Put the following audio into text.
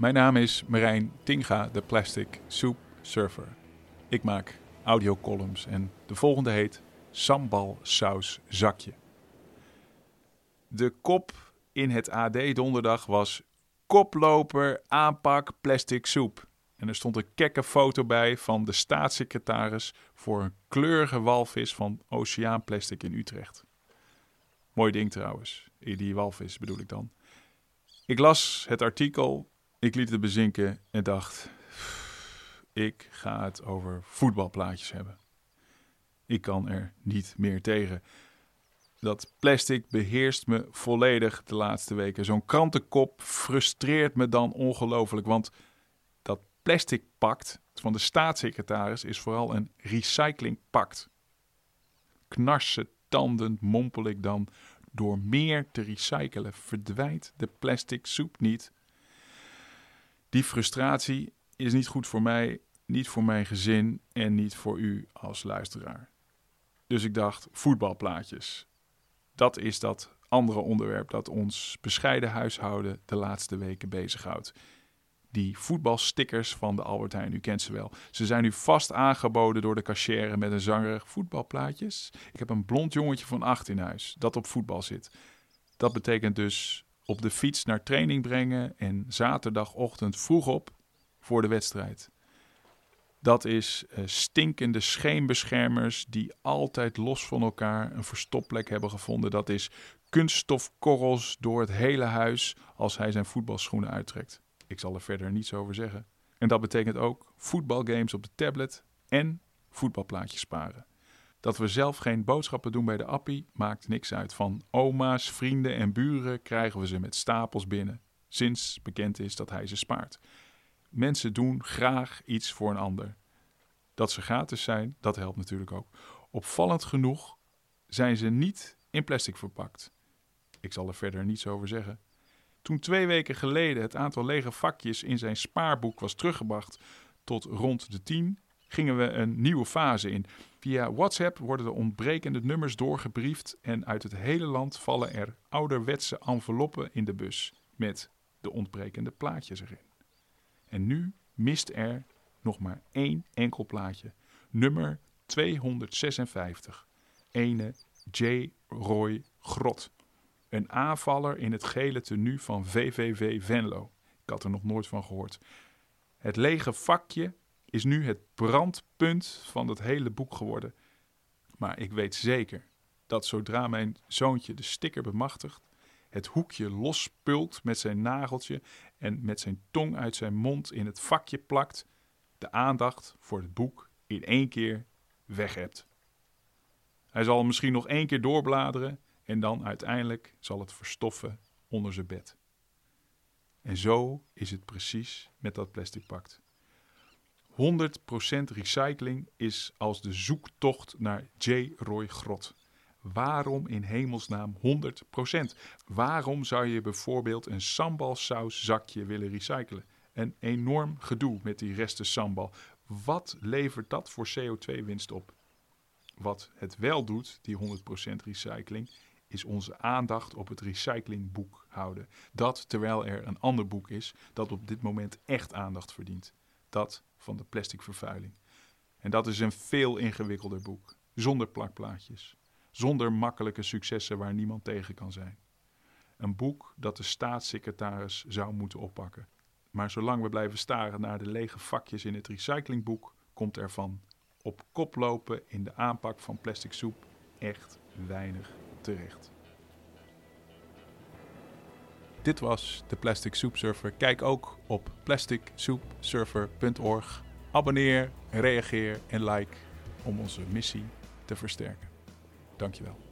Mijn naam is Marijn Tinga, de Plastic Soup Surfer. Ik maak audiocolumns en de volgende heet Sambal Saus Zakje. De kop in het AD donderdag was koploper aanpak plastic soep. En er stond een kekke foto bij van de staatssecretaris voor een kleurige walvis van Oceaanplastic in Utrecht. Mooi ding trouwens, die walvis bedoel ik dan. Ik las het artikel, ik liet het bezinken en dacht: ik ga het over voetbalplaatjes hebben. Ik kan er niet meer tegen. Dat plastic beheerst me volledig de laatste weken. Zo'n krantenkop frustreert me dan ongelooflijk, want dat plastic pact van de staatssecretaris is vooral een recyclingpact. Knarsen tandend mompel ik dan door meer te recyclen verdwijnt de plastic soep niet. Die frustratie is niet goed voor mij, niet voor mijn gezin en niet voor u als luisteraar. Dus ik dacht, voetbalplaatjes. Dat is dat andere onderwerp dat ons bescheiden huishouden de laatste weken bezighoudt. Die voetbalstickers van de Albert Heijn, u kent ze wel. Ze zijn nu vast aangeboden door de cashier met een zangerig voetbalplaatjes. Ik heb een blond jongetje van acht in huis dat op voetbal zit. Dat betekent dus op de fiets naar training brengen en zaterdagochtend vroeg op voor de wedstrijd. Dat is uh, stinkende scheenbeschermers die altijd los van elkaar een verstopplek hebben gevonden. Dat is kunststofkorrels door het hele huis als hij zijn voetbalschoenen uittrekt. Ik zal er verder niets over zeggen. En dat betekent ook voetbalgames op de tablet en voetbalplaatjes sparen. Dat we zelf geen boodschappen doen bij de appie maakt niks uit. Van oma's, vrienden en buren krijgen we ze met stapels binnen. Sinds bekend is dat hij ze spaart. Mensen doen graag iets voor een ander. Dat ze gratis zijn, dat helpt natuurlijk ook. Opvallend genoeg zijn ze niet in plastic verpakt. Ik zal er verder niets over zeggen. Toen twee weken geleden het aantal lege vakjes in zijn spaarboek was teruggebracht tot rond de 10, gingen we een nieuwe fase in. Via WhatsApp worden de ontbrekende nummers doorgebriefd en uit het hele land vallen er ouderwetse enveloppen in de bus met de ontbrekende plaatjes erin. En nu mist er nog maar één enkel plaatje. Nummer 256. Ene J. Roy Grot. Een aanvaller in het gele tenue van VVV Venlo. Ik had er nog nooit van gehoord. Het lege vakje is nu het brandpunt van het hele boek geworden. Maar ik weet zeker dat zodra mijn zoontje de sticker bemachtigt, het hoekje lospult met zijn nageltje en met zijn tong uit zijn mond in het vakje plakt, de aandacht voor het boek in één keer weg hebt. Hij zal misschien nog één keer doorbladeren en dan uiteindelijk zal het verstoffen onder zijn bed. En zo is het precies met dat plastic pact. 100% recycling is als de zoektocht naar J. Roy Grot. Waarom in hemelsnaam 100%? Waarom zou je bijvoorbeeld een sambalsaus zakje willen recyclen? Een enorm gedoe met die resten sambal. Wat levert dat voor CO2-winst op? Wat het wel doet, die 100% recycling, is onze aandacht op het recyclingboek houden. Dat terwijl er een ander boek is dat op dit moment echt aandacht verdient. Dat van de plastic vervuiling. En dat is een veel ingewikkelder boek, zonder plakplaatjes, zonder makkelijke successen waar niemand tegen kan zijn. Een boek dat de staatssecretaris zou moeten oppakken. Maar zolang we blijven staren naar de lege vakjes in het recyclingboek, komt er van op kop lopen in de aanpak van plastic soep echt weinig terecht. Dit was de Plastic Soup Surfer. Kijk ook op plasticsoupsurfer.org. Abonneer, reageer en like om onze missie te versterken. Dankjewel.